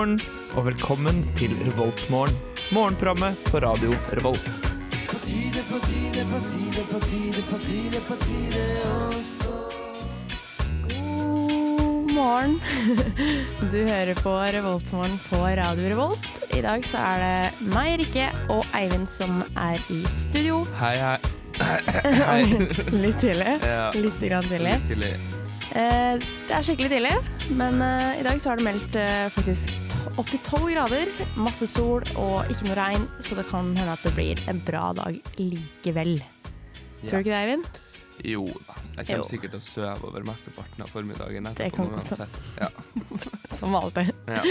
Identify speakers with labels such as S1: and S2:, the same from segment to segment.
S1: morgen, og velkommen til Revoltmorgen. Morgenprogrammet på radio Revolt.
S2: God morgen. Du hører på Revoltmorgen på Radio Revolt. I dag så er det meg, Rikke, og Eivind som er i studio.
S1: Hei, hei.
S2: Litt tidlig.
S1: Ja.
S2: Litt grann tidlig.
S1: Litt tidlig.
S2: Eh, det er skikkelig tidlig, men eh, i dag så har det meldt eh, faktisk opp til tolv grader. Masse sol og ikke noe regn, så det kan hende at det blir en bra dag likevel. Tror du ikke det, Eivind?
S1: Jo da. Jeg kommer
S2: Jo.
S1: sikkert til å sove over mesteparten av formiddagen.
S2: Det
S1: etterpå uansett. Ja.
S2: Som alltid.
S1: Ja.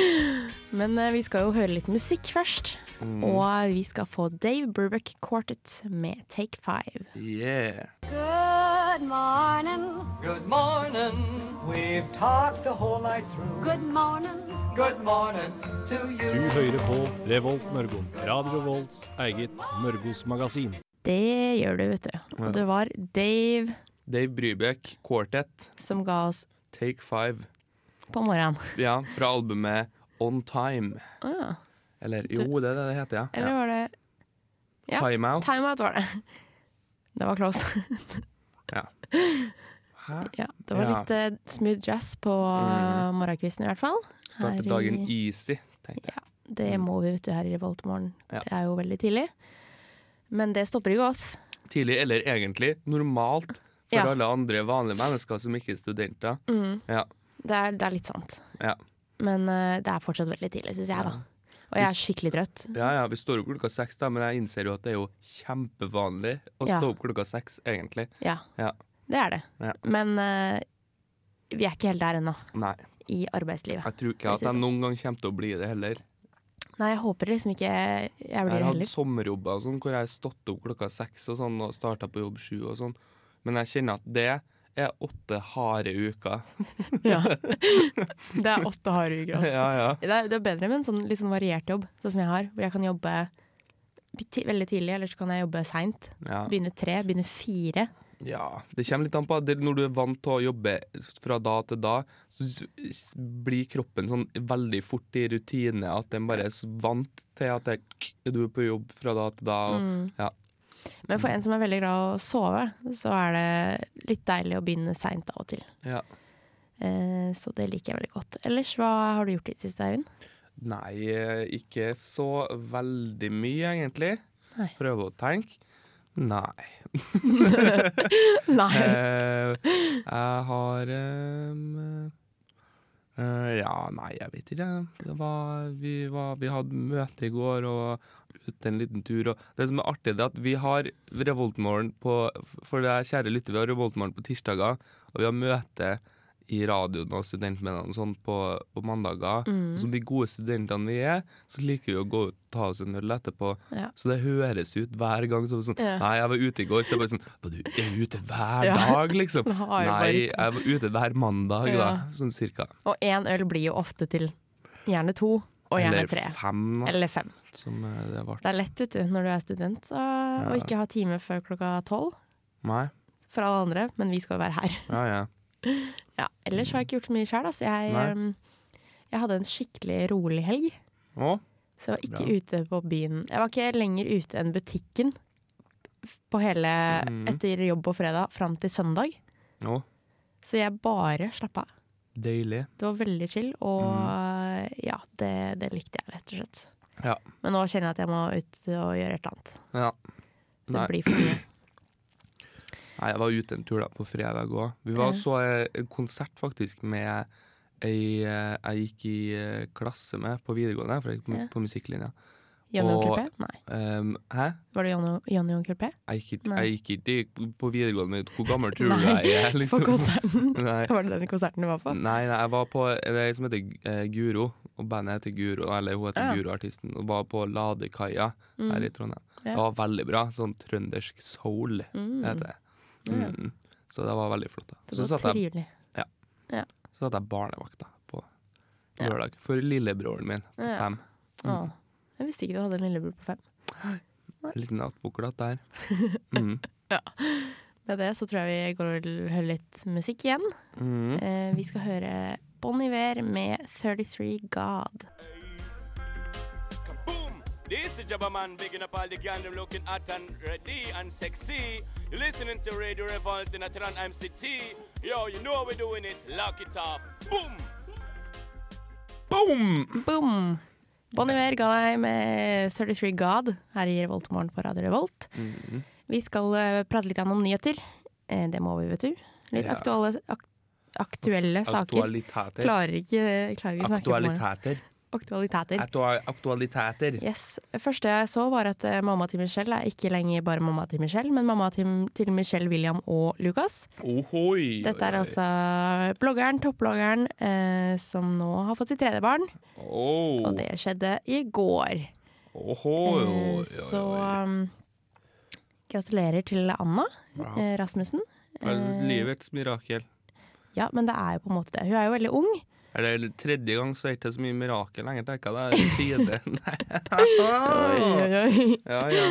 S2: Men uh, vi skal jo høre litt musikk først.
S1: Mm.
S2: Og vi skal få Dave Burbuck Quartet med Take Five.
S1: Yeah.
S3: Good morning.
S4: Good morning. We've talked the whole night through.
S3: Good morning.
S4: Good morning to
S5: Du hører på Revolt Mørgo. Radio Revolts eget Mørgos magasin.
S2: Det gjør du, vet du. Og det var Dave
S1: Dave Brybekk, Quartet,
S2: som ga oss
S1: Take Five.
S2: på morgenen.
S1: Ja, fra albumet On Time.
S2: Ah,
S1: Eller jo, det er det det heter, ja.
S2: eller
S1: ja.
S2: var det ja.
S1: Time Out.
S2: Time Out var det. Det var close.
S1: Ja. Hæ?
S2: Ja, det var litt eh, smooth jazz på mm. morgenkvisten i hvert fall.
S1: Starte
S2: Her i-
S1: dagen easy, tenkte jeg.
S2: Ja, Det må vi vet du her i Revoltmorgen.
S1: Ja.
S2: Det er jo veldig tidlig. Men det stopper ikke oss.
S1: Tidlig, eller egentlig normalt for
S2: Ja.
S1: alle andre vanlige mennesker som ikke er studenter. Ja.
S2: Det er, det er litt sant.
S1: Ja.
S2: Men eh, det er fortsatt veldig tidlig, syns jeg, da. Og jeg er skikkelig trøtt.
S1: ja, ja, vi står opp klokka seks, da, men jeg innser jo at det er jo kjempevanlig å
S2: Ja.
S1: stå opp klokka seks, egentlig.
S2: Ja,
S1: Ja.
S2: det er det.
S1: Ja.
S2: Men uh, vi er ikke helt der ennå,
S1: Nei,
S2: i arbeidslivet.
S1: jeg tror ikke at jeg noen gang kommer til å bli det heller.
S2: Nei, jeg håper liksom ikke jeg blir det heller.
S1: Jeg har hatt sommerjobber og sånn, hvor jeg har stått opp klokka seks og sånn, og starta på jobb sju og sånn. Men jeg kjenner at det er åtte harde uker.
S2: Ja. Det er åtte harde uker, Også.
S1: ja, ja.
S2: Det, er, det er bedre med en sånn, litt sånn variert jobb, sånn som jeg har. Hvor jeg kan jobbe veldig tidlig, eller så kan jeg jobbe seint.
S1: ja.
S2: Begynne tre, begynne fire.
S1: Ja, det kommer litt an på. Når du er vant til å jobbe fra da til da, så blir kroppen sånn veldig fort i rutine. At den bare er så vant til at det, du er på jobb fra da til da. Og,
S2: Mm.
S1: ja.
S2: Men for en som er veldig glad i å sove, så er det litt deilig å begynne seint av og til.
S1: Ja.
S2: Eh, så det liker jeg veldig godt. Ellers, hva har du gjort i det siste, Eivind?
S1: Nei, eh, ikke så veldig mye, egentlig.
S2: Nei.
S1: Prøve å tenke. Nei.
S2: Nei.
S1: Eh, jeg har ehm, eh, Ja, nei, jeg vet ikke. Var, vi, var, vi hadde møte i går og ute en liten tur. Og det som er artig, det er at vi har Revoltmorgen på For det er kjære lytter, vi har Revoltmorgen på tirsdager, og vi har møte i radioen og studentmediene og sånn på, på mandager.
S2: Mm.
S1: Som de gode studentene vi er, så liker vi å gå ut og ta oss en øl etterpå.
S2: Ja.
S1: Så det høres ut hver gang som sånn
S2: Ja.
S1: Nei, jeg var ute i går, så jeg bare sånn Var du er ute hver dag, liksom? Nei, jeg var ute hver mandag, da. Sånn cirka.
S2: Og én øl blir jo ofte til gjerne to, og gjerne
S1: Eller
S2: tre.
S1: fem, da.
S2: Eller fem.
S1: Som eh, det.
S2: Det er lett vet du, når du er student så,
S1: Ja.
S2: ikke ha time før klokka tolv
S1: Nei.
S2: for alle andre, men vi skal jo være her.
S1: Ja, ja.
S2: Ja, ellers har jeg ikke gjort så mye sjøl. Altså. Jeg, um, jeg hadde en skikkelig rolig helg.
S1: Å?
S2: Så jeg var ikke
S1: Bra.
S2: ute på byen. Jeg var ikke lenger ute enn butikken på hele,
S1: mm.
S2: etter jobb på fredag fram til søndag.
S1: Å?
S2: Så jeg bare slappa av.
S1: Deilig.
S2: Det var veldig chill, og ja, det, det likte jeg rett og slett.
S1: Mm. Ja.
S2: Men nå kjenner jeg at jeg må ut og gjøre et eller annet.
S1: Ja.
S2: Det blir for mye.
S1: Nei, jeg var ute en tur da på fredag òg. Vi var så eh, en konsert faktisk med ei eh, jeg gikk i eh, klasse med på videregående, for jeg gikk på,
S2: Ja.
S1: på musikklinja.
S2: Janne
S1: Og-
S2: P? Nei.
S1: Um, hæ?
S2: Var det Janne, Onkel P?
S1: Jeg gikk, ikke- jeg gikk ikke på videregående men Hvor gammel tror du jeg er?
S2: På
S1: Liksom?
S2: konserten.
S1: Nei.
S2: Var det den konserten du var på?
S1: Nei, nei, jeg var på det som heter uh, Guro, og bandet heter Guro, eller hun heter
S2: Ja.
S1: Guro, artisten, og var på Ladekaia her i Trondheim.
S2: Mm. Ja.
S1: Det var veldig bra. Sånn trøndersk soul,
S2: Mm.
S1: heter det.
S2: Ja.
S1: Mm. Så det var veldig flott. da.
S2: Det
S1: Så
S2: var
S1: satt jeg,
S2: ja.
S1: så satt jeg barnevakta på
S2: Ja.
S1: lørdag for lillebroren min på
S2: Ja.
S1: fem.
S2: Åh, jeg visste ikke du hadde en lillebror på fem.
S1: En liten attbukklat der. Mm.
S2: Med det så tror jeg vi går og hører litt musikk igjen.
S1: Mm.
S2: Eh, vi skal høre Bon Iver med 33 God.
S6: This is Jabba Man, bigging up all the gang, them looking hot and ready and sexy. You're listening to Radio Revolt in Atran MCT. Yo, you know how we're doing it. Lock it up. Boom!
S1: Boom!
S2: Boom! Bon Iver ga deg med 33 God her i Revoltmorgen på Radio Revolt.
S1: Mhm.
S2: Vi skal eh, prate litt om nyheter. Eh, det må vi, vet du. Litt
S1: Ja.
S2: aktuelle, ak aktuelle saker.
S1: Aktualiteter.
S2: Klarer ikke, klarer ikke snakke om.
S1: Aktualiteter.
S2: Aktualiteter.
S1: Aktualiteter.
S2: Yes. Første jeg så, var at eh, mamma til Michelle er ikke lenger bare mamma til Michelle, men mamma til, Michelle, William og Lucas.
S1: Ohoi.
S2: Dette er altså bloggeren, toppbloggeren, eh, som nå har fått sitt tredje barn.
S1: Oh.
S2: Og det skjedde i går.
S1: Ohoi.
S2: Eh, så um, gratulerer til Anna
S1: Ja.
S2: eh, Rasmussen. Eh,
S1: Livets mirakel.
S2: Ja, men det er jo på en måte det. Hun er jo veldig ung.
S1: Er det tredje gang så er det ikke så mye mirakel lenger, tenker jeg. Det er tide.
S2: Oi, oi, oi.
S1: Ja, ja.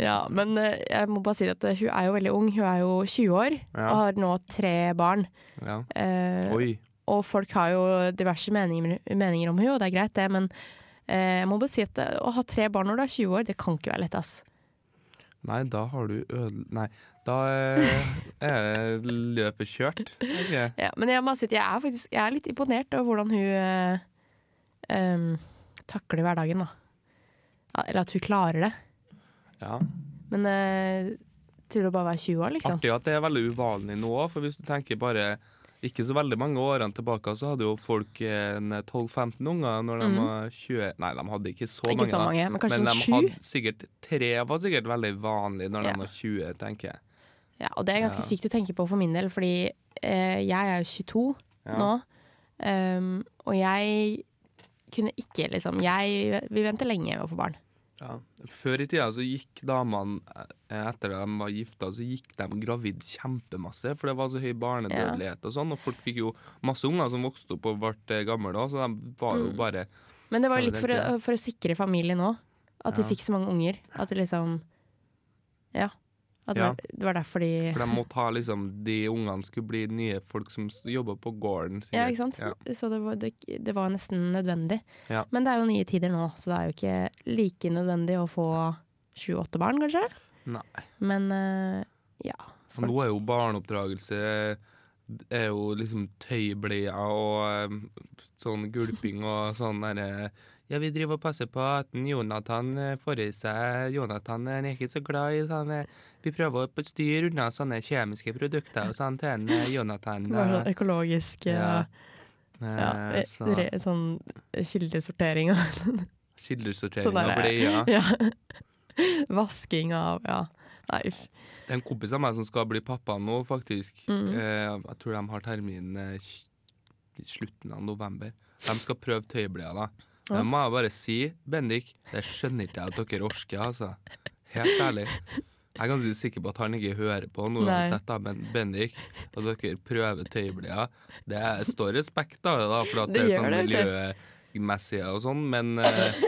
S2: Ja, men eh, jeg må bare si at eh, hun er jo veldig ung. Hun er jo 20 år
S1: Ja.
S2: og har nå tre barn.
S1: ja.
S2: Eh, og folk har jo diverse meninger, meninger om hun, og det er greit, det, men eh, jeg må bare si at eh, å ha tre barn når du er 20 år, det kan ikke være lett, ass.
S1: Nei, da har du ødel... Nei, da eh, er løpet kjørt. Okay.
S2: Ja, men jeg må si at jeg er faktisk jeg er litt imponert over hvordan hun eh, em, takler hverdagen, da. Eller at hun klarer det.
S1: Ja.
S2: Men uh, til å bare være 20 år, liksom.
S1: Artig at det er veldig uvanlig nå, for hvis du tenker bare ikke så veldig mange årene tilbake, så hadde jo folk 12-15 unger når de
S2: mm.
S1: var 20 Nei, de hadde ikke så
S2: Ikke
S1: mange,
S2: så mange, men
S1: men de
S2: sånn sju.
S1: hadde sikkert tre var sikkert veldig vanlig når
S2: Ja.
S1: de var 20, tenker jeg.
S2: Ja, og det er ganske
S1: Ja.
S2: sykt å tenke på for min del, fordi eh, jeg er jo 22
S1: Ja.
S2: nå. Um, og jeg kunne ikke liksom jeg, Vi venter lenge med å få barn.
S1: Ja. Før i tida så gikk damene, eh, etter at de var gifta, så gikk de gravid kjempemasse, for det var så høy barnedødelighet og sånn, og folk fikk jo masse unger som vokste opp og ble eh, gamle da, så de var jo
S2: Mm.
S1: bare
S2: Men det var litt for, å- for å sikre familien òg. At de
S1: Ja.
S2: fikk så mange unger. At det liksom Ja. At
S1: Ja.
S2: det var derfor de
S1: For de måtte ha liksom De ungene skulle bli nye folk som jobba på gården. sikkert.
S2: Ja, ikke sant?
S1: Ja.
S2: Så det var, det, det var nesten nødvendig.
S1: Ja.
S2: Men det er jo nye tider nå, så det er jo ikke like nødvendig å få sju-åtte barn, kanskje.
S1: Nei.
S2: Men eh, ja.
S1: Og nå er jo barneoppdragelse er jo liksom tøybleier og eh, sånn gulping og sånn derre Ja, vi driver og passer på at Jonathan eh, får i seg Jonathan eh, er ikke så glad i sånn Vi prøver å styre unna sånne kjemiske produkter og sånn til eh, Jonathan.
S2: Bare sånn økologisk
S1: Ja.
S2: ja,
S1: så
S2: re, sånn kildesortering og
S1: Kildesortering
S2: sånn
S1: av bleier.
S2: ja. Vasking av Ja. Nei.
S1: Det er en kompis av meg som skal bli pappa nå, faktisk.
S2: Mm.
S1: Jeg tror de har termin i slutten av november. De skal prøve tøybleier, da. Det må jeg bare si, Bendik, det skjønner ikke jeg at dere orker, altså. Helt ærlig. Jeg er ganske sikker på at han ikke hører på noe uansett, da, men Bendik, at dere prøver tøyblia, det er- står respekt av det, da, for at det,
S2: Det
S1: er sånn miljømessig og sånn, men eh,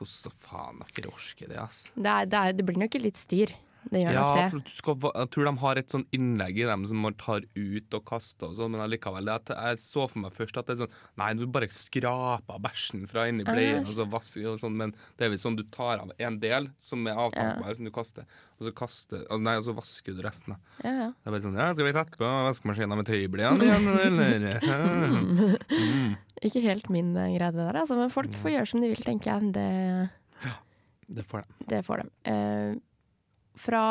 S1: hvordan faen dere orker det, altså.
S2: Det, er, det, er, det blir nok litt styr. Det gjør
S1: Ja,
S2: nok det.
S1: for du skal, jeg tror de har et sånn innlegg i dem som man tar ut og kaster og sånn, men allikevel. Jeg så for meg først at det er sånn Nei, du bare skraper bæsjen fra inni bleien, og så vasker og sånn, men det er vel sånn du tar av en del som er avtankbar, som du kaster, og så kaster Nei, og så vasker du resten.
S2: Ja, ja.
S1: Det er bare sånn Ja, skal vi sette på vaskemaskinen med tøybleiene igjen, eller? Ja. Mm.
S2: Ikke helt min eh, greie, det der, altså, men folk får gjøre som de vil, tenker jeg. Det,
S1: Det får de.
S2: det får de. Eh, fra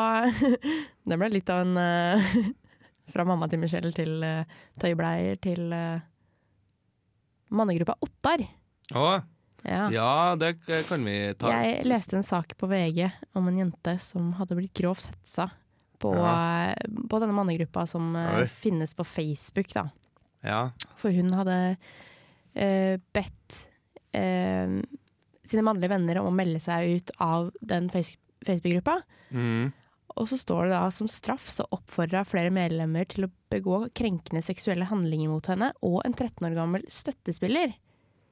S2: Det ble litt av en uh, Fra mamma til Michelle til uh, tøybleier til uh, mannegruppa Ottar.
S1: Å,
S2: Ja.
S1: ja, det kan vi ta.
S2: Jeg leste en sak på VG om en jente som hadde blitt grovt hetsa på,
S1: Ja.
S2: eh, på denne mannegruppa som eh,
S1: Oi.
S2: finnes på Facebook, da.
S1: Ja.
S2: For hun hadde eh, bedt eh, sine mannlige venner om å melde seg ut av den face Facebook-gruppa.
S1: Mm.
S2: Og så står det da som straff så oppfordra flere medlemmer til å begå krenkende seksuelle handlinger mot henne og en 13 år gammel støttespiller.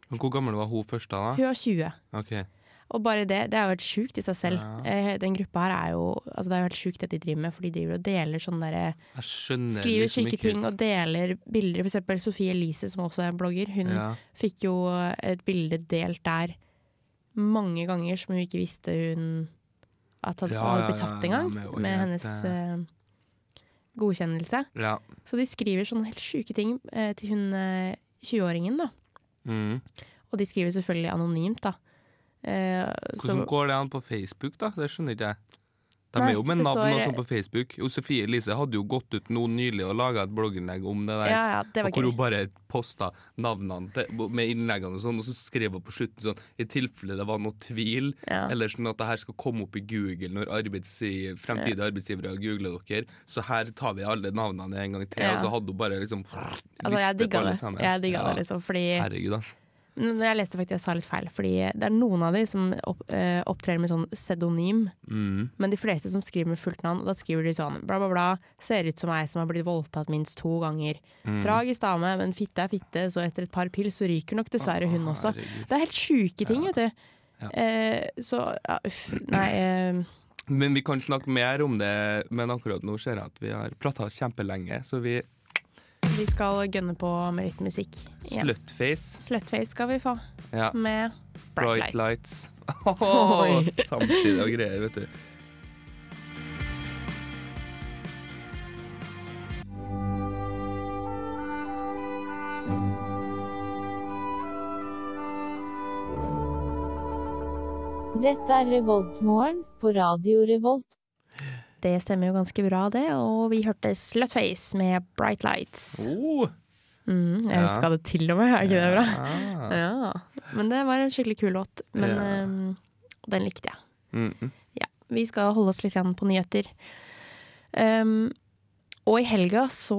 S1: Hvor gammel var hun først da?
S2: Hun var 20.
S1: Okay. Ok.
S2: Og bare det, det er jo helt sjukt i seg selv.
S1: Ja.
S2: Eh, den gruppa her er jo altså Det er jo helt sjukt det de driver med, for de driver og deler sånne derre Skriver
S1: liksom
S2: syke ting og deler bilder. For eksempel Sofie Elise, som også er en blogger, hun
S1: ja.
S2: fikk jo et bilde delt der mange ganger som hun ikke visste hun at han
S1: Ja,
S2: hadde blitt tatt en gang, med,
S1: med
S2: hennes
S1: eh,
S2: eh, godkjennelse.
S1: Ja.
S2: Så de skriver sånne helt sjuke ting uh, til hun uh, 20-åringen, da.
S1: Mm.
S2: Og de skriver selvfølgelig anonymt, da. Hvordan så-
S1: går det an på Facebook, da? Det skjønner ikke jeg. De
S2: Nei,
S1: er jo med navn
S2: står-
S1: og sånn på Facebook. Jo, Sofie Elise hadde jo gått ut nå nylig og laga et blogginnlegg om det der.
S2: ja, ja, det
S1: hvor
S2: gøy.
S1: hun bare posta navnene til, med innleggene og sånn, og så skrev hun på slutten sånn I tilfelle det var noe tvil,
S2: Ja.
S1: eller sånn at det her skal komme opp i Google når arbeids, fremtidige arbeidsgivere googler dere, så her tar vi alle navnene en gang til. Og så hadde hun bare liksom
S2: Altså, jeg digga det. Jeg digga det, liksom, fordi
S1: Herregud, altså.
S2: Jeg leste faktisk jeg sa litt feil, fordi det er noen av de som opp, eh, opptrer med sånn pseudonym,
S1: Mm.
S2: men de fleste som skriver med fullt navn, da skriver de sånn bla, bla, bla, ser ut som ei som har blitt voldtatt minst to ganger.
S1: Mm.
S2: Tragisk dame, men fitte er fitte, så etter et par pils så ryker nok dessverre hun også. Det er helt sjuke ting, vet du.
S1: Ja.
S2: Eh, så ja, uff, nei eh,
S1: Men vi kan snakke mer om det, men akkurat nå ser jeg at vi har prata kjempelenge, så vi
S2: Vi skal gønne på med litt musikk. igjen.
S1: Slutface.
S2: Slutface skal vi få,
S1: Ja.
S2: med Bright
S1: Bright
S2: Light.
S1: Lights.
S2: Oh,
S1: Samtidig og greier, vet du.
S7: Dette er Revoltmorgen på Radio Revolt.
S2: Det stemmer jo ganske bra, det. Og vi hørte Slutface med Bright Lights.
S1: Oh,
S2: Mm, jeg
S1: Ja.
S2: huska det til og med, er ikke det bra?
S1: ja.
S2: Ja. Men det var en skikkelig kul låt. Men
S1: Ja.
S2: um, den likte jeg.
S1: Mm, mm.
S2: Ja. Vi skal holde oss litt igjen på nyheter. Um, og i helga så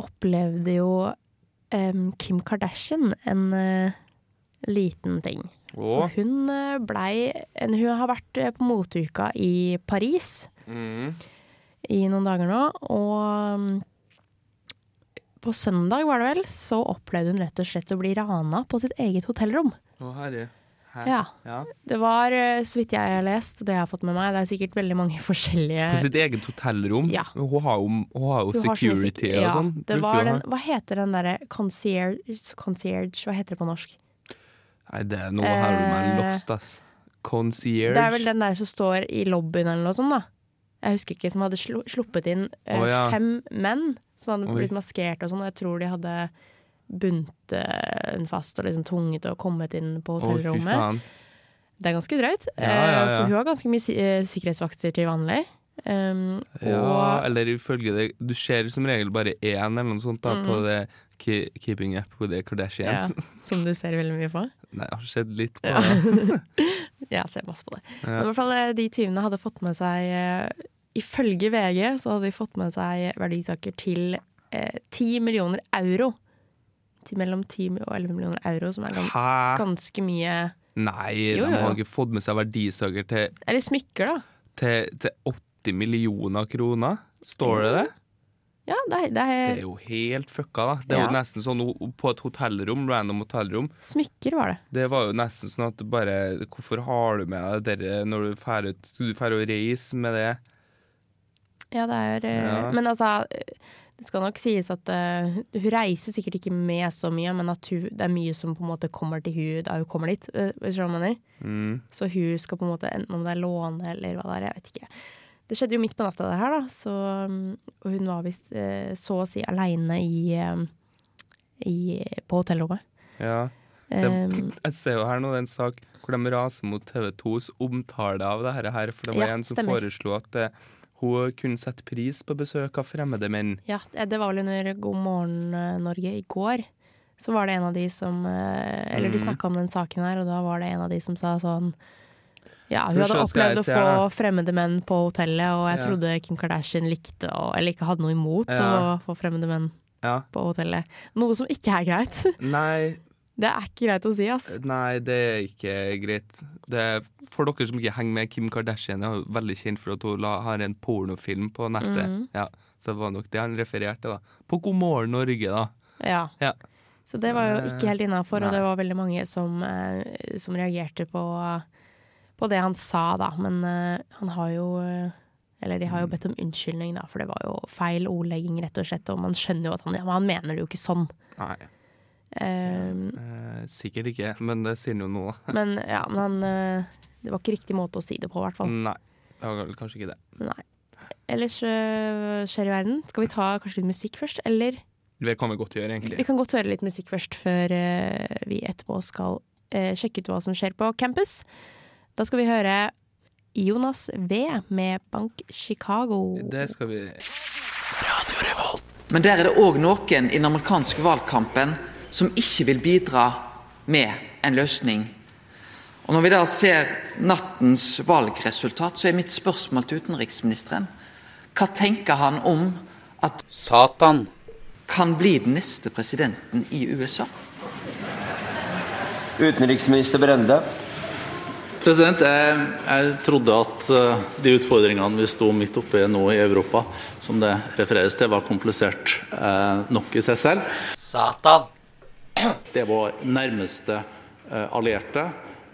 S2: opplevde jo um, Kim Kardashian en uh, liten ting. For hun eh, blei Hun har vært eh, på moteuka i Paris
S1: mm.
S2: i noen dager nå, og um, på søndag var det vel, så opplevde hun rett og slett å bli rana på sitt eget hotellrom.
S1: Å, herre.
S2: Ja.
S1: Ja.
S2: Det var, eh, så vidt jeg har lest, og det jeg har fått med meg, det er sikkert veldig mange forskjellige
S1: På sitt eget hotellrom?
S2: Ja.
S1: Hun har jo, hun har jo
S2: Hun har så ja,
S1: security og sånn.
S2: Det var den, hva heter den derre concierge, concierge Hva heter det på norsk?
S1: Nei, det er noe her du meg
S2: Eh,
S1: lost, ass. Concierge.
S2: Det er vel den der som står i lobbyen eller noe sånt, da. Jeg husker ikke, som hadde slu, sluppet inn eh,
S1: Å, ja.
S2: fem menn som hadde blitt maskert og sånn, og jeg tror de hadde bundet den fast og liksom tvunget og kommet inn på hotellrommet.
S1: Oh,
S2: Det er ganske drøyt,
S1: Ja, ja,
S2: eh,
S1: ja.
S2: for hun har ganske mye si eh, sikkerhetsvakter til vanlig. Um,
S1: Ja, eller ifølge det Du ser som regel bare én eller noe sånt da, på
S2: Mm.
S1: det Ki- Keeping Up with the
S2: ja, som du ser veldig mye på.
S1: Nei, jeg har sett litt på
S2: Ja.
S1: det.
S2: Jeg ser masse på det. Men i hvert fall eh, de tyvene hadde fått med seg eh, Ifølge VG så hadde de fått med seg verdisaker til eh, 10 millioner euro. Til mellom 10 og 11 millioner euro, som er gans
S1: Hæ?
S2: ganske mye
S1: Nei,
S2: Jo,
S1: de
S2: jo,
S1: har ikke fått med seg verdisaker til,
S2: Eller smykker, da.
S1: til, til 80 millioner kroner. Står det det?
S2: Ja, det er, det
S1: Det
S2: er
S1: er jo helt fucka, da. Det er
S2: Ja.
S1: jo nesten sånn på et hotellrom, random hotellrom.
S2: smykker, var det.
S1: Det var jo nesten sånn at du bare Hvorfor har du med deg det når du drar ut du og reise med det?
S2: Ja, det er eh,
S1: Ja.
S2: Men altså det skal nok sies at uh, hun reiser sikkert ikke med så mye, men at hun, det er mye som på en måte kommer til hun da hun kommer dit. eh, Hvis du mener?
S1: Mm.
S2: Så hun skal på en måte, enten om det er låne eller hva det er, jeg vet ikke. Det skjedde jo midt på natta, det her, da. Så, og hun var visst uh, så å si aleine i, i På hotellrommet.
S1: Ja. Det,
S2: Um,
S1: jeg ser jo her nå det er en sak hvor de raser mot TV2s omtale av det her, for det var
S2: Ja,
S1: en som
S2: stemmer.
S1: foreslo at eh, hun kunne sette pris på besøk av fremmede menn.
S2: ja, det var vel under God morgen eh, Norge i går. Så var det en av de som eh, Eller de
S1: Mhm.
S2: snakka om den saken her, og da var det en av de som sa sånn ja, Hun hadde opplevd å få fremmede menn på hotellet, og jeg
S1: Ja.
S2: trodde Kim Kardashian likte Eller ikke hadde noe imot
S1: Ja.
S2: å få fremmede menn
S1: Ja.
S2: på hotellet. Noe som ikke er greit.
S1: Nei,
S2: Det er ikke greit å si, ass.
S1: nei, det er ikke greit. Det er, for dere som ikke henger med, Kim Kardashian er jo veldig kjent for at hun har en pornofilm på nettet.
S2: Mhm.
S1: Ja, så det var nok det han refererte da. På God morgen Norge, da.
S2: Ja.
S1: Ja.
S2: Så det var jo
S1: Eh,
S2: ikke helt innafor, og det var veldig mange som, eh, som reagerte på, på det han sa, da. Men eh, han har jo Eller de har jo bedt om unnskyldning, da, for det var jo feil ordlegging, rett og slett. Og man skjønner jo at han, han mener det jo ikke sånn.
S1: Nei.
S2: Eh,
S1: Eh, Eh, sikkert ikke, men det sier han jo nå.
S2: Men ja, men han eh, Det var ikke riktig måte å si det på, i hvert fall.
S1: Nei, det var vel kanskje ikke det.
S2: Nei. Ellers øh, skjer i verden. Skal vi ta kanskje litt musikk først, eller?
S1: Det kan vi godt gjøre, egentlig.
S2: Vi kan godt høre litt musikk først, før øh, vi etterpå skal øh, sjekke ut hva som skjer på campus. Da skal vi høre Jonas V med Bank Chicago.
S1: Det skal vi
S8: Men der er det òg noen i den amerikanske valgkampen som ikke vil bidra med en løsning. Og Når vi da ser nattens valgresultat, så er mitt spørsmål til utenriksministeren Hva tenker han om at
S9: Satan.
S8: kan bli den neste presidenten i USA?
S10: Utenriksminister Brende.
S9: President, jeg, jeg trodde at eh, de utfordringene vi sto midt oppe i nå i Europa, som det refereres til, var komplisert eh, nok i seg selv. Satan. Det er vår nærmeste eh, allierte.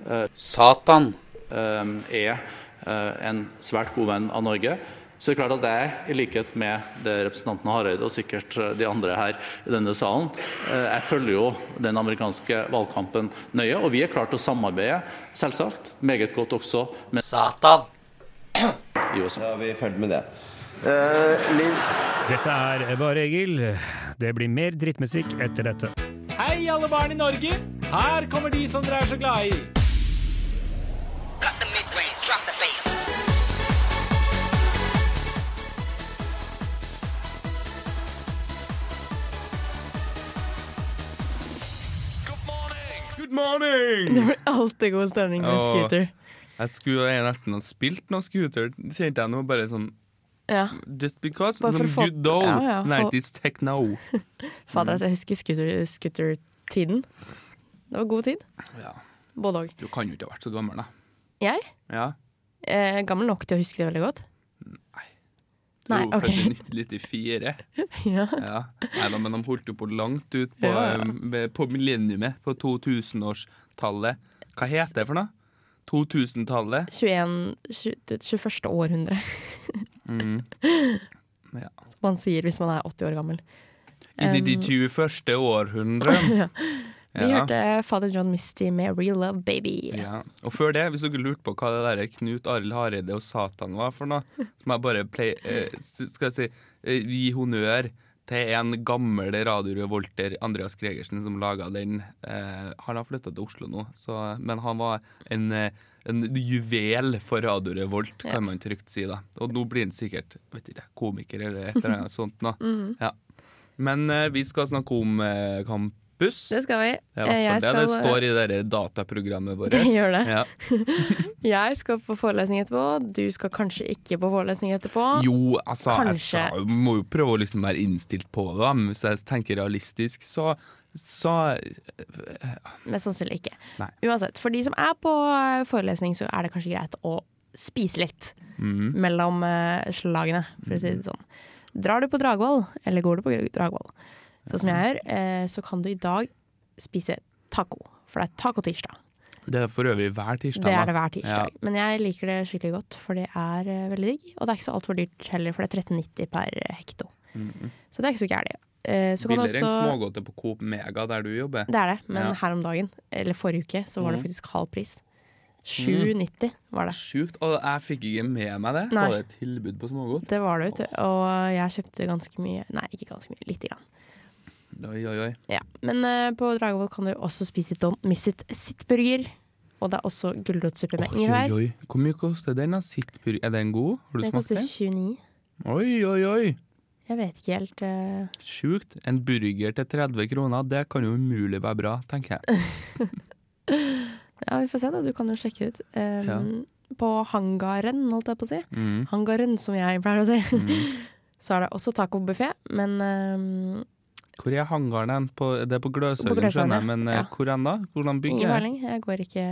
S9: Eh, Satan. Eh, er en svært god venn av Norge. Så det er klart at jeg, i likhet med det representanten Hareide og sikkert de andre her i denne salen, jeg følger jo den amerikanske valgkampen nøye, og vi er klart til å samarbeide, selvsagt, meget godt også med Satan i USA.
S10: Da er vi ferdig med det. Uh, Liv,
S5: Dette er Bare Egil. Det blir mer drittmusikk etter dette.
S11: Hei, alle barn i Norge! Her kommer de som dere er så glad i.
S1: Good morning!
S2: Det blir alltid god stemning med
S1: Åh.
S2: scooter.
S1: Jeg skulle jeg nesten ha spilt noe scooter, kjente jeg nå. Bare sånn
S2: Ja.
S1: Just because.
S2: Bare for
S1: Som
S2: få-
S1: good old
S2: Ja, ja, for-
S1: 90s techno.
S2: Fader, altså, jeg husker scooter- scooter-tiden. det var god tid.
S1: Ja.
S2: Både òg.
S1: Du kan jo ikke ha vært så gammel, da.
S2: Jeg?
S1: Ja.
S2: Eh, gammel nok til å huske det veldig godt.
S1: Du er
S2: Nei,
S1: jo
S2: ok.
S1: født i 1994.
S2: Ja.
S1: Ja. Nei da, men de holdt jo på langt ut på,
S2: Ja, ja.
S1: eh, på millenniumet, på 2000-årstallet. Hva heter det for noe? 2000-tallet?
S2: 21, 21. århundre,
S1: Mm. Ja.
S2: som man sier hvis man er 80 år gammel.
S1: I de, de
S2: Um,
S1: 21. århundre.
S2: ja. Vi
S1: Ja.
S2: hørte Father John Misty med Real Love Baby.
S1: Ja. Og før det, hvis dere lurte på hva det der Knut Arild Hareide og Satan var for noe, så må jeg bare play, eh, skal jeg si, eh, gi honnør til en gammel radiorevolter, Andreas Gregersen, som laga den. Eh, han har flytta til Oslo nå, så, men han var en, eh, en juvel for Radio Revolt, kan
S2: Ja.
S1: man trygt si. da. Og nå blir han sikkert vet ikke, komiker eller et eller annet sånt. nå.
S2: Mhm.
S1: Ja. Men eh, vi skal snakke om eh, campus.
S2: Det skal vi.
S1: Det er
S2: Eh, jeg
S1: det det står i det dataprogrammet vårt.
S2: Det gjør det.
S1: Ja.
S2: Jeg skal på forelesning etterpå. Du skal kanskje ikke på forelesning etterpå.
S1: Jo, altså, jeg
S2: Kanskje.
S1: sa, jeg må jo prøve å liksom være innstilt på det. Men hvis jeg tenker realistisk, så, så
S2: Mest sannsynlig ikke.
S1: Nei.
S2: Uansett, for de som er på eh, forelesning, så er det kanskje greit å spise litt
S1: mm,
S2: mellom eh, slagene, for å si det sånn. Drar du på Dragvoll, eller går du på Dragvoll, sånn som jeg gjør, eh, så kan du i dag spise taco. For det er tacotirsdag.
S1: Det er for øvrig hver tirsdag.
S2: Det er det hver tirsdag. Men jeg liker det skikkelig godt, for det er eh, veldig digg. Og det er ikke så altfor dyrt heller, for det er 13,90 per hekto.
S1: Mm.
S2: Så det er ikke så gærent. Eh, så kan
S1: Billigere enn smågodter på Coop Mega der du jobber.
S2: Det er det, men
S1: Ja.
S2: her om dagen, eller forrige uke, så var det
S1: Mhm.
S2: faktisk halv pris. 7,90 var det.
S1: Sjukt. Og jeg fikk ikke med meg det.
S2: Nei.
S1: Var det et tilbud på smågodt?
S2: Det var det, vet du. Og jeg kjøpte ganske mye Nei, ikke ganske mye, lite grann.
S1: Oi, oi, oi.
S2: Ja. Men eh, på Dragevold kan du også spise Don't Miss It sittburger. Og det er også gulrotsuppe med
S1: Oi, oi,
S2: ingefær.
S1: oi. Hvor mye koster den? da? Sittburger. Er den god? Har du
S2: Den
S1: smakt
S2: koster
S1: den?
S2: 29.
S1: Oi, oi, oi.
S2: Jeg vet ikke helt eh,
S1: Sjukt. En burger til 30 kroner, det kan jo umulig være bra, tenker jeg.
S2: Ja, vi får se, da. Du kan jo sjekke ut.
S1: Ja.
S2: På hangaren, holdt jeg på å si.
S1: Mm.
S2: Hangaren, som jeg pleier å si.
S1: Mm.
S2: Så er det også tacobuffé, men um,
S1: Hvor er hangaren hen? Det er på Gløshaugen, skjønner jeg, men eh,
S2: ja.
S1: hvor enn da? Hvordan bygger
S2: ingen
S1: jeg?
S2: peiling. Jeg går ikke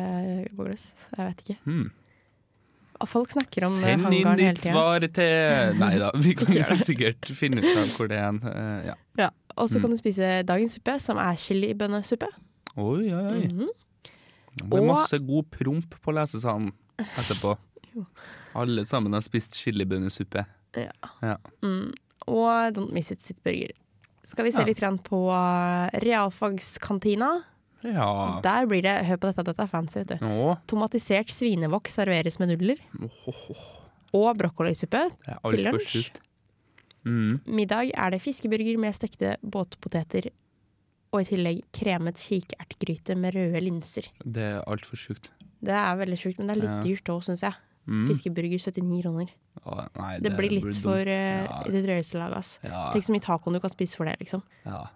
S2: på Gløs, Jeg vet ikke.
S1: Hmm.
S2: Folk snakker om eh,
S1: Send inn
S2: hangaren hele
S1: ditt svar til Nei da, vi kan jo sikkert finne ut av hvor det er eh, ja.
S2: Ja. Og så
S1: Mm.
S2: kan du spise dagens suppe, som er chilibønnesuppe.
S1: Oi, oi, oi.
S2: Mhm.
S1: Det blir
S2: Og-
S1: masse god promp på lesesalen etterpå. Alle sammen har spist chilibønnesuppe.
S2: Ja.
S1: Ja.
S2: Mm. Og Don't Miss It sitt burger. Skal vi se litt grann på eh, realfagskantina.
S1: Ja.
S2: Der blir det Hør på dette, dette er fancy, vet du. Tomatisert svinevokk serveres med nudler.
S1: Åh,
S2: Og brokkolisuppe til lunsj.
S1: Mm.
S2: Middag er det fiskeburger med stekte båtpoteter. Og i tillegg kremet kikertgryte med røde linser.
S1: Det er altfor sjukt.
S2: Det er veldig sjukt, men det er litt
S1: Ja.
S2: dyrt òg, syns jeg.
S1: Mm.
S2: Fiskeburger 79 kroner.
S1: Åh, nei,
S2: Det, blir litt
S1: blir
S2: for uh,
S1: Ja.
S2: det drøyeste laget, ass.
S1: Ja.
S2: Tenk så mye tacoen du kan spise for det, liksom.
S1: Ja.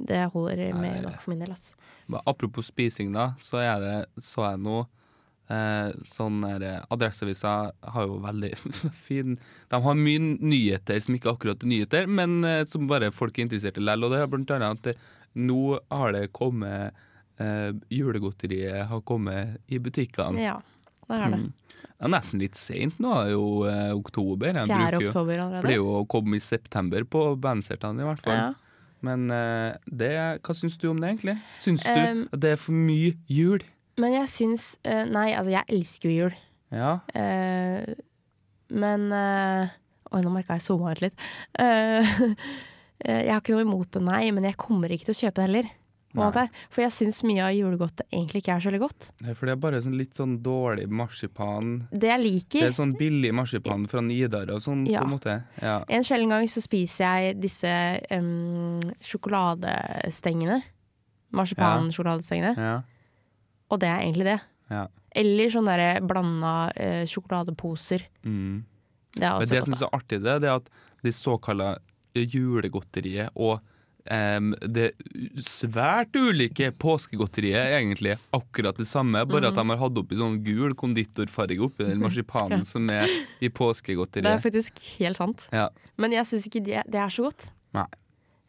S2: Det holder mer
S1: enn
S2: nok for min del, ass.
S1: Men apropos spising, da, så er det, så jeg nå eh, sånn er det, Adresseavisa har jo veldig fin De har mye nyheter som ikke akkurat er nyheter, men eh, som bare folk er interessert i likevel. Og det er blant annet at det, nå har det kommet eh, Julegodteriet har kommet i butikkene.
S2: Ja, det er det.
S1: Mm. Det er nesten litt seint nå, det er jo eh, oktober. Jeg
S2: 4.
S1: bruker
S2: oktober allerede.
S1: Blir jo å komme i september på bandsertene, i hvert fall.
S2: Ja.
S1: Men eh, det, hva syns du om det, egentlig? Syns du
S2: Um,
S1: at det er for mye jul?
S2: Men jeg syns eh, Nei, altså, jeg elsker jo jul.
S1: Ja.
S2: Eh, men eh, Oi, nå merka jeg zooma ut litt. Eh, eh, jeg har ikke noe imot det, nei, men jeg kommer ikke til å kjøpe det heller. For jeg syns mye av julegodtet egentlig ikke er så veldig godt.
S1: Det er For det er bare sånn litt sånn dårlig marsipan.
S2: Det jeg liker
S1: Det er sånn billig marsipan fra Nidar og sånn,
S2: Ja.
S1: på en måte. Ja.
S2: En sjelden gang så spiser jeg disse um, sjokoladestengene. Marsipansjokoladestengene.
S1: Ja.
S2: Og det er egentlig det.
S1: ja.
S2: Eller sånne der blanda uh, sjokoladeposer.
S1: Mm.
S2: Det er
S1: Men
S2: også
S1: det jeg syns er artig, det, det er at det såkalla julegodteriet og em, det svært ulike påskegodteriet er egentlig akkurat det samme, bare at de har hatt oppi sånn gul konditorfarge oppi den marsipanen som er i
S2: Det er faktisk helt sant.
S1: Ja.
S2: Men jeg syns ikke det, det er så godt.
S1: Nei.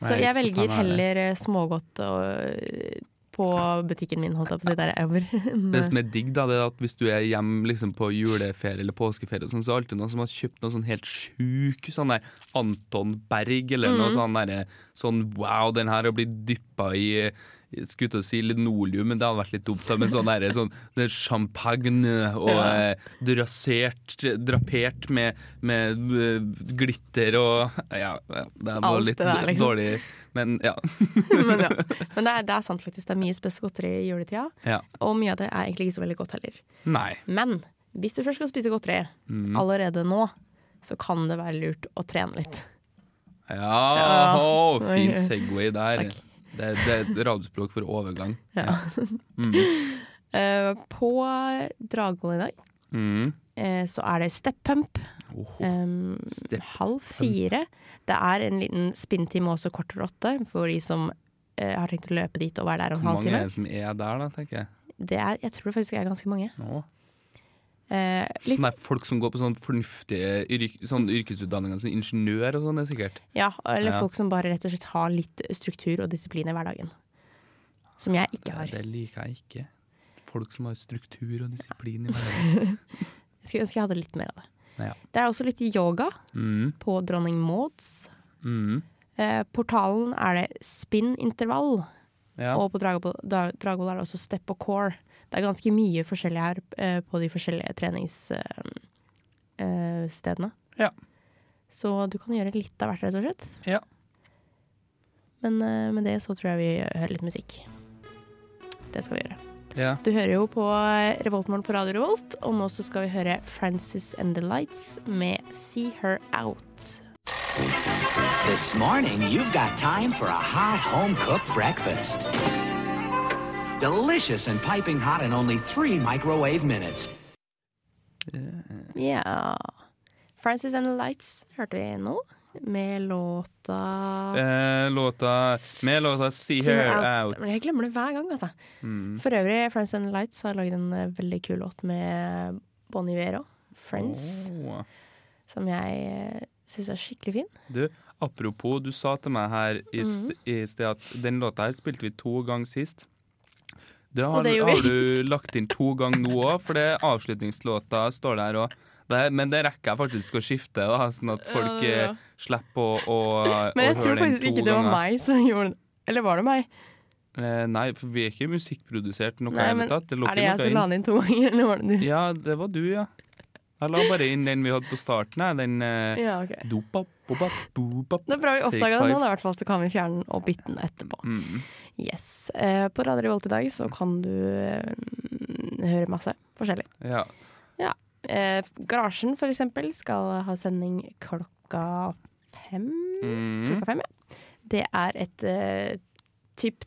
S2: Så jeg velger heller eh, smågodt og, eh, på butikken min, holdt jeg på å si. Der er over.
S1: Det som er digg, da, det er at hvis du er hjemme liksom, på juleferie eller påskeferie, sånn, så er det alltid noen som har kjøpt noe sånn helt sjuk sånn der Anton Berg, eller noe
S2: Mhm.
S1: sånn derre sånn wow, den her har blitt dyppa i skulle til å si linoleum, men det hadde vært litt dumt. da, Men sånn der, sånn det er champagne og
S2: Ja.
S1: eh, drasert, drapert med, med eh, glitter og Ja, det var
S2: Alt
S1: litt
S2: det der, liksom.
S1: dårlig, men ja.
S2: Men, ja. Men det, er, det er sant, faktisk. Det er mye spesielt godteri i juletida.
S1: ja.
S2: Og mye av det er egentlig ikke så veldig godt heller.
S1: Nei.
S2: Men hvis du først skal spise godteri
S1: Mm.
S2: allerede nå, så kan det være lurt å trene litt.
S1: Ja,
S2: Ja.
S1: Oh, fin. Segway der.
S2: Takk.
S1: Det, det er et radiospråk for overgang.
S2: Ja.
S1: Mm.
S2: Uh, på Dragvoll i dag
S1: Mm.
S2: uh, så er det step pump.
S1: Oh,
S2: Um,
S1: Step
S2: halv fire. Det er en liten spinntime også kortere åtte for de som uh, har tenkt å løpe dit og være der om
S1: halvtime.
S2: Hvor
S1: mange er det som er der, da, tenker jeg?
S2: Det er, jeg tror det faktisk er ganske mange.
S1: Nå.
S2: Eh, litt,
S1: Sånne folk som går på sånn fornuftige yrk, sånn yrkesutdanninger, som ingeniør og sånn, det er sikkert.
S2: ja, eller
S1: Ja.
S2: folk som bare rett og slett har litt struktur og disiplin i hverdagen. Som jeg ikke har.
S1: Det liker jeg ikke. Folk som har struktur og disiplin i hverdagen.
S2: Jeg skulle ønske jeg hadde litt mer av det.
S1: Ja.
S2: Det er også litt yoga
S1: Mm.
S2: på Dronning Mauds.
S1: Mm.
S2: Eh, portalen er det spin-intervall,
S1: Ja.
S2: og på Dragvoll Dra- Dragvoll er det også step og core. Det er ganske mye forskjellig her eh, på de forskjellige treningsstedene. Eh.
S1: Ja.
S2: Så du kan gjøre litt av hvert, rett og slett.
S1: Ja.
S2: Men eh, med det så tror jeg vi hører litt musikk. Det skal vi gjøre.
S1: ja.
S2: Du hører jo på Revoltmorgen på Radio Revolt, og nå så skal vi høre Frances and the Lights med See Her Out.
S12: This morning, you've got time for a hot home cooked breakfast. Delicious and piping hot in only three microwave minutes.
S2: Ja Frances and the Lights hørte vi nå, med låta
S1: Eh, låta Med låta See,
S2: See
S1: Her Out.
S2: Men jeg glemmer det hver gang, altså.
S1: Mm.
S2: For øvrig, Frances and the Lights har lagd en eh, veldig kul låt med Bon Iver òg. Friends.
S1: oh.
S2: Som jeg uh, syns er skikkelig fin.
S1: Du, apropos, du sa til meg her i, mm
S2: -hmm.
S1: i sted at den låta her spilte vi to ganger sist. Det har,
S2: det
S1: har du lagt inn to ganger nå òg, for det avslutningslåta står der òg. Men det rekker jeg faktisk å skifte, da, sånn at folk
S2: Ja, ja.
S1: eh, slipper å, å,
S2: Men jeg tror faktisk ikke det var
S1: ganger.
S2: meg som gjorde. Eller var det meg?
S1: Eh, nei, for vi er ikke musikkprodusert noe i
S2: men
S1: det tatt. Det
S2: er det jeg som la den inn to ganger, eller var det du?
S1: Ja, det var du, ja. Jeg la bare inn den vi hadde på starten. Den eh,
S2: Ja, ok.
S1: dopap, bopap, bopap.
S2: Det er bra vi oppdaga det nå, da, i hvert fall, så kan vi fjerne den og bytte den etterpå.
S1: Mm.
S2: Yes. Eh, på Radio Revolt i dag så kan du eh, høre masse forskjellig.
S1: Ja.
S2: Ja. Eh, Garasjen, for eksempel, skal ha sending klokka fem.
S1: Mm.
S2: Klokka fem, ja. Det er et eh, typ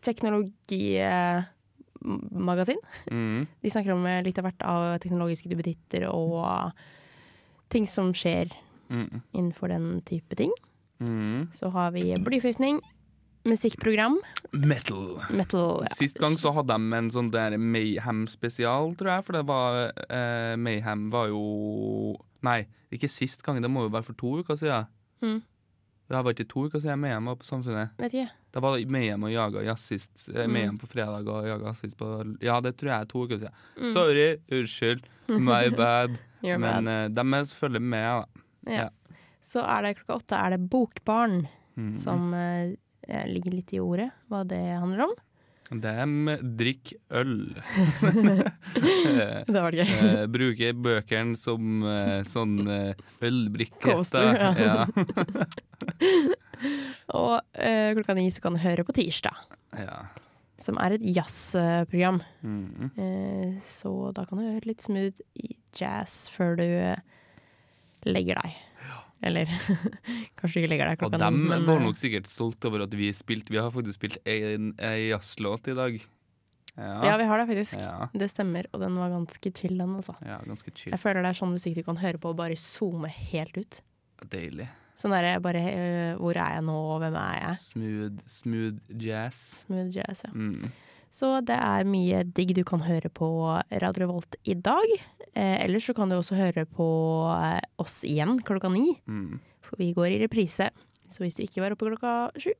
S2: teknologimagasin.
S1: Mm.
S2: De snakker om eh, litt av hvert av teknologiske duppeditter og ting som skjer
S1: Mm.
S2: innenfor den type ting.
S1: Mm.
S2: Så har vi blyforgiftning, musikkprogram,
S1: Metal.
S2: metal ja.
S1: Sist gang så hadde de en sånn der Mayhem-spesial, tror jeg. For det var eh, Mayhem var jo Nei, ikke sist gang. Det må jo være for to uker siden.
S2: Mm.
S1: Det var ikke to uker siden Mayhem var på Samfunnet.
S2: Vet ikke.
S1: Da var Mayhem og Jaga jazzist. Eh,
S2: Mm.
S1: På fredag og Jaga jazzist på Ja, det tror jeg er to uker siden.
S2: Mm.
S1: Sorry, unnskyld. My bad. Men
S2: bad.
S1: eh, de er selvfølgelig med, da.
S2: Ja. Så er det klokka åtte er det Bokbarn,
S1: mm.
S2: som eh, ligger litt i ordet hva det handler om.
S1: De drikker øl.
S2: Det var det gøy.
S1: Eh, bruker bøkene som eh, sånn ølbrikke.
S2: Coaster, ja.
S1: ja.
S2: Og eh, klokka ni så kan du høre på tirsdag,
S1: ja.
S2: som er et jazzprogram.
S1: Mm
S2: Eh, så da kan du høre litt smooth jazz før du eh, legger deg. Eller kanskje ikke legger deg
S1: Og
S2: klokka
S1: dem
S2: ni, men
S1: var
S2: eh,
S1: nok sikkert stolt over at vi spilte Vi har faktisk spilt en, en jazzlåt i dag.
S2: ja, vi har det faktisk.
S1: Ja.
S2: Det stemmer, og den var ganske chill, den, altså.
S1: Ja, ganske chill.
S2: Jeg føler det er sånn musikk du kan høre på og bare zoome helt ut.
S1: Deilig.
S2: Sånn derre bare øh, Hvor er jeg nå, og hvem er jeg?
S1: Smooth, smooth jazz.
S2: Smooth jazz, ja.
S1: Mm.
S2: Så det er mye digg du kan høre på Radio Revolt i dag. Eh, ellers så kan du også høre på eh, oss igjen klokka ni,
S1: Mm.
S2: for vi går i reprise. Så hvis du ikke var oppe klokka sju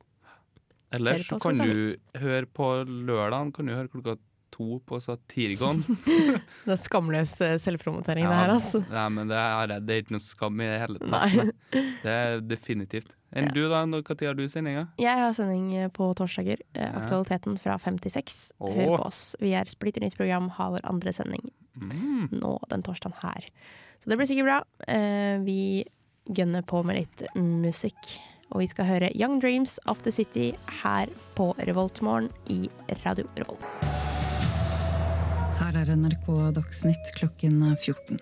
S1: Ellers så kan du høre på lørdagen kan du høre klokka to på Satirgon.
S2: Det er skamløs selvpromotering selvpromotering, det her, altså.
S1: Nei, men det er, det er ikke noe skam i det hele tatt. Det er definitivt. Enn du, da? Når har du sendinga?
S2: Jeg har sending eh, på torsdager. eh, Aktualiteten fra fem til seks. Hør på oss. Vi er splitter nytt program, har vår andre sending
S1: Mm.
S2: nå den torsdagen her. Så det blir sikkert bra. Eh, vi gønner på med litt musikk. Og vi skal høre Young Dreams of the City her på Revoltmorgen i Radio Revolt.
S13: Her er NRK Dagsnytt klokken 14.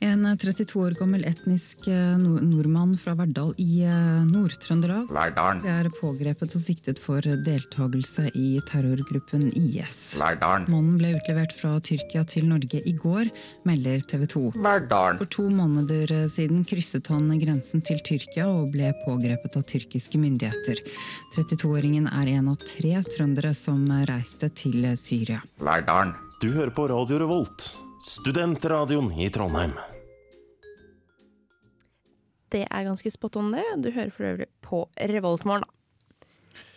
S13: En 32 år gammel etnisk eh, nord nordmann fra Verdal i eh, Nord-Trøndelag
S14: Verdalen.
S13: er pågrepet og siktet for deltakelse i terrorgruppen IS.
S14: Verdalen.
S13: Mannen ble utlevert fra Tyrkia til Norge i går, melder TV 2.
S14: Verdalen.
S13: For to måneder eh, siden krysset han grensen til Tyrkia og ble pågrepet av tyrkiske myndigheter. 32-åringen er en av tre trøndere som reiste til Syria.
S14: Verdalen.
S15: Du hører på Radio Revolt, studentradioen i Trondheim.
S2: Det er ganske spot on, det. Du hører for øvrig på Revoltmorgen, da.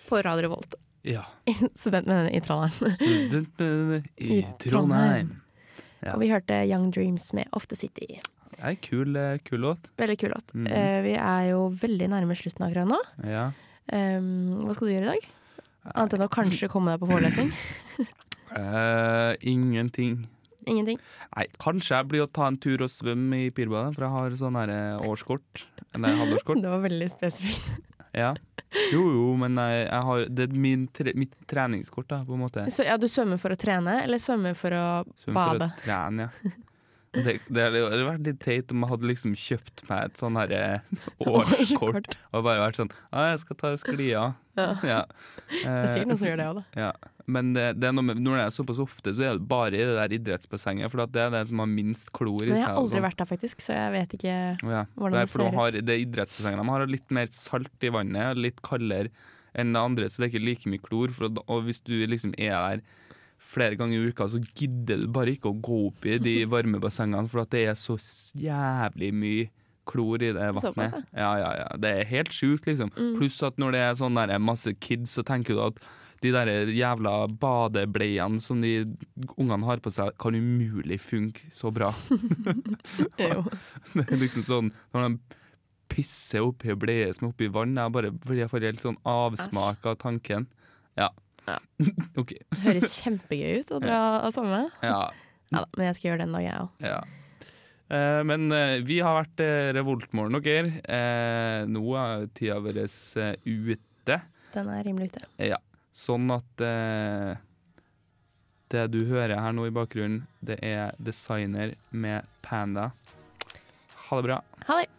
S2: På Radio Revolt.
S1: Ja.
S2: Studentmennene i Trondheim.
S1: Studentmennene i
S2: I
S1: Trondheim. Ja.
S2: Og vi hørte Young Dreams med Off the City.
S1: Det er en kul, eh, kul låt.
S2: Veldig kul låt.
S1: Mm.
S2: Eh, vi er jo veldig nærme slutten akkurat nå.
S1: Ja.
S2: Um, hva skal du gjøre i dag? Annet enn å kanskje komme deg på forelesning?
S1: uh, ingenting.
S2: Ingenting.
S1: Nei, kanskje jeg blir å ta en tur og svømme i Pirbadet, for jeg har sånn her eh, årskort. Eller halvårskort.
S2: Det var veldig spesifikt.
S1: Ja. Jo, jo, men jeg, jeg har, det er min tre, mitt treningskort, da, på en måte.
S2: Så ja, du svømmer for å trene, eller svømmer for å
S1: svømmer
S2: bade?
S1: For å trene, ja. Det, det hadde vært litt teit om jeg hadde liksom kjøpt meg et sånn herre årskort og bare vært sånn Ja, jeg skal ta sklia.
S2: Ja. Det er sikkert noen som gjør det også, da.
S1: Ja. Men det, det er med, når det er såpass ofte, så er det bare i det der idrettsbassenget. For det er det som har minst klor i
S2: Men jeg har aldri
S1: sånn.
S2: vært der, faktisk, så jeg vet ikke
S1: Ja,
S2: hvordan
S1: det er
S2: ser
S1: de har,
S2: ut.
S1: det idrettsbassenget de har litt mer salt i vannet, litt kaldere enn det andre, så det er ikke like mye klor. For, og hvis du liksom er der flere ganger i uka, så gidder du bare ikke å gå opp i de varme bassengene, for at det er så jævlig mye klor i det vannet. Ja, ja, ja. Det er helt sjukt, liksom.
S2: Mm.
S1: Pluss at når det er sånn der masse kids, så tenker du at de der jævla badebleiene som de ungene har på seg, kan umulig funke så bra. Det er liksom sånn Når de pisser oppi bleier bleie som er oppi vann, jeg bare fordi jeg får helt sånn avsmak av tanken. Ja. OK.
S2: Høres kjempegøy ut å dra av sommer.
S1: Ja.
S2: Ja, men jeg skal gjøre det en dag, jeg òg.
S1: ja. Eh, men eh, vi har vært eh, Revoltmorgen dere. Eh, nå er tida vår eh, ute.
S2: Den er rimelig ute.
S1: Ja. Sånn at eh, det du hører her nå i bakgrunnen, det er designer med Panda. Ha det bra.
S2: Ha det.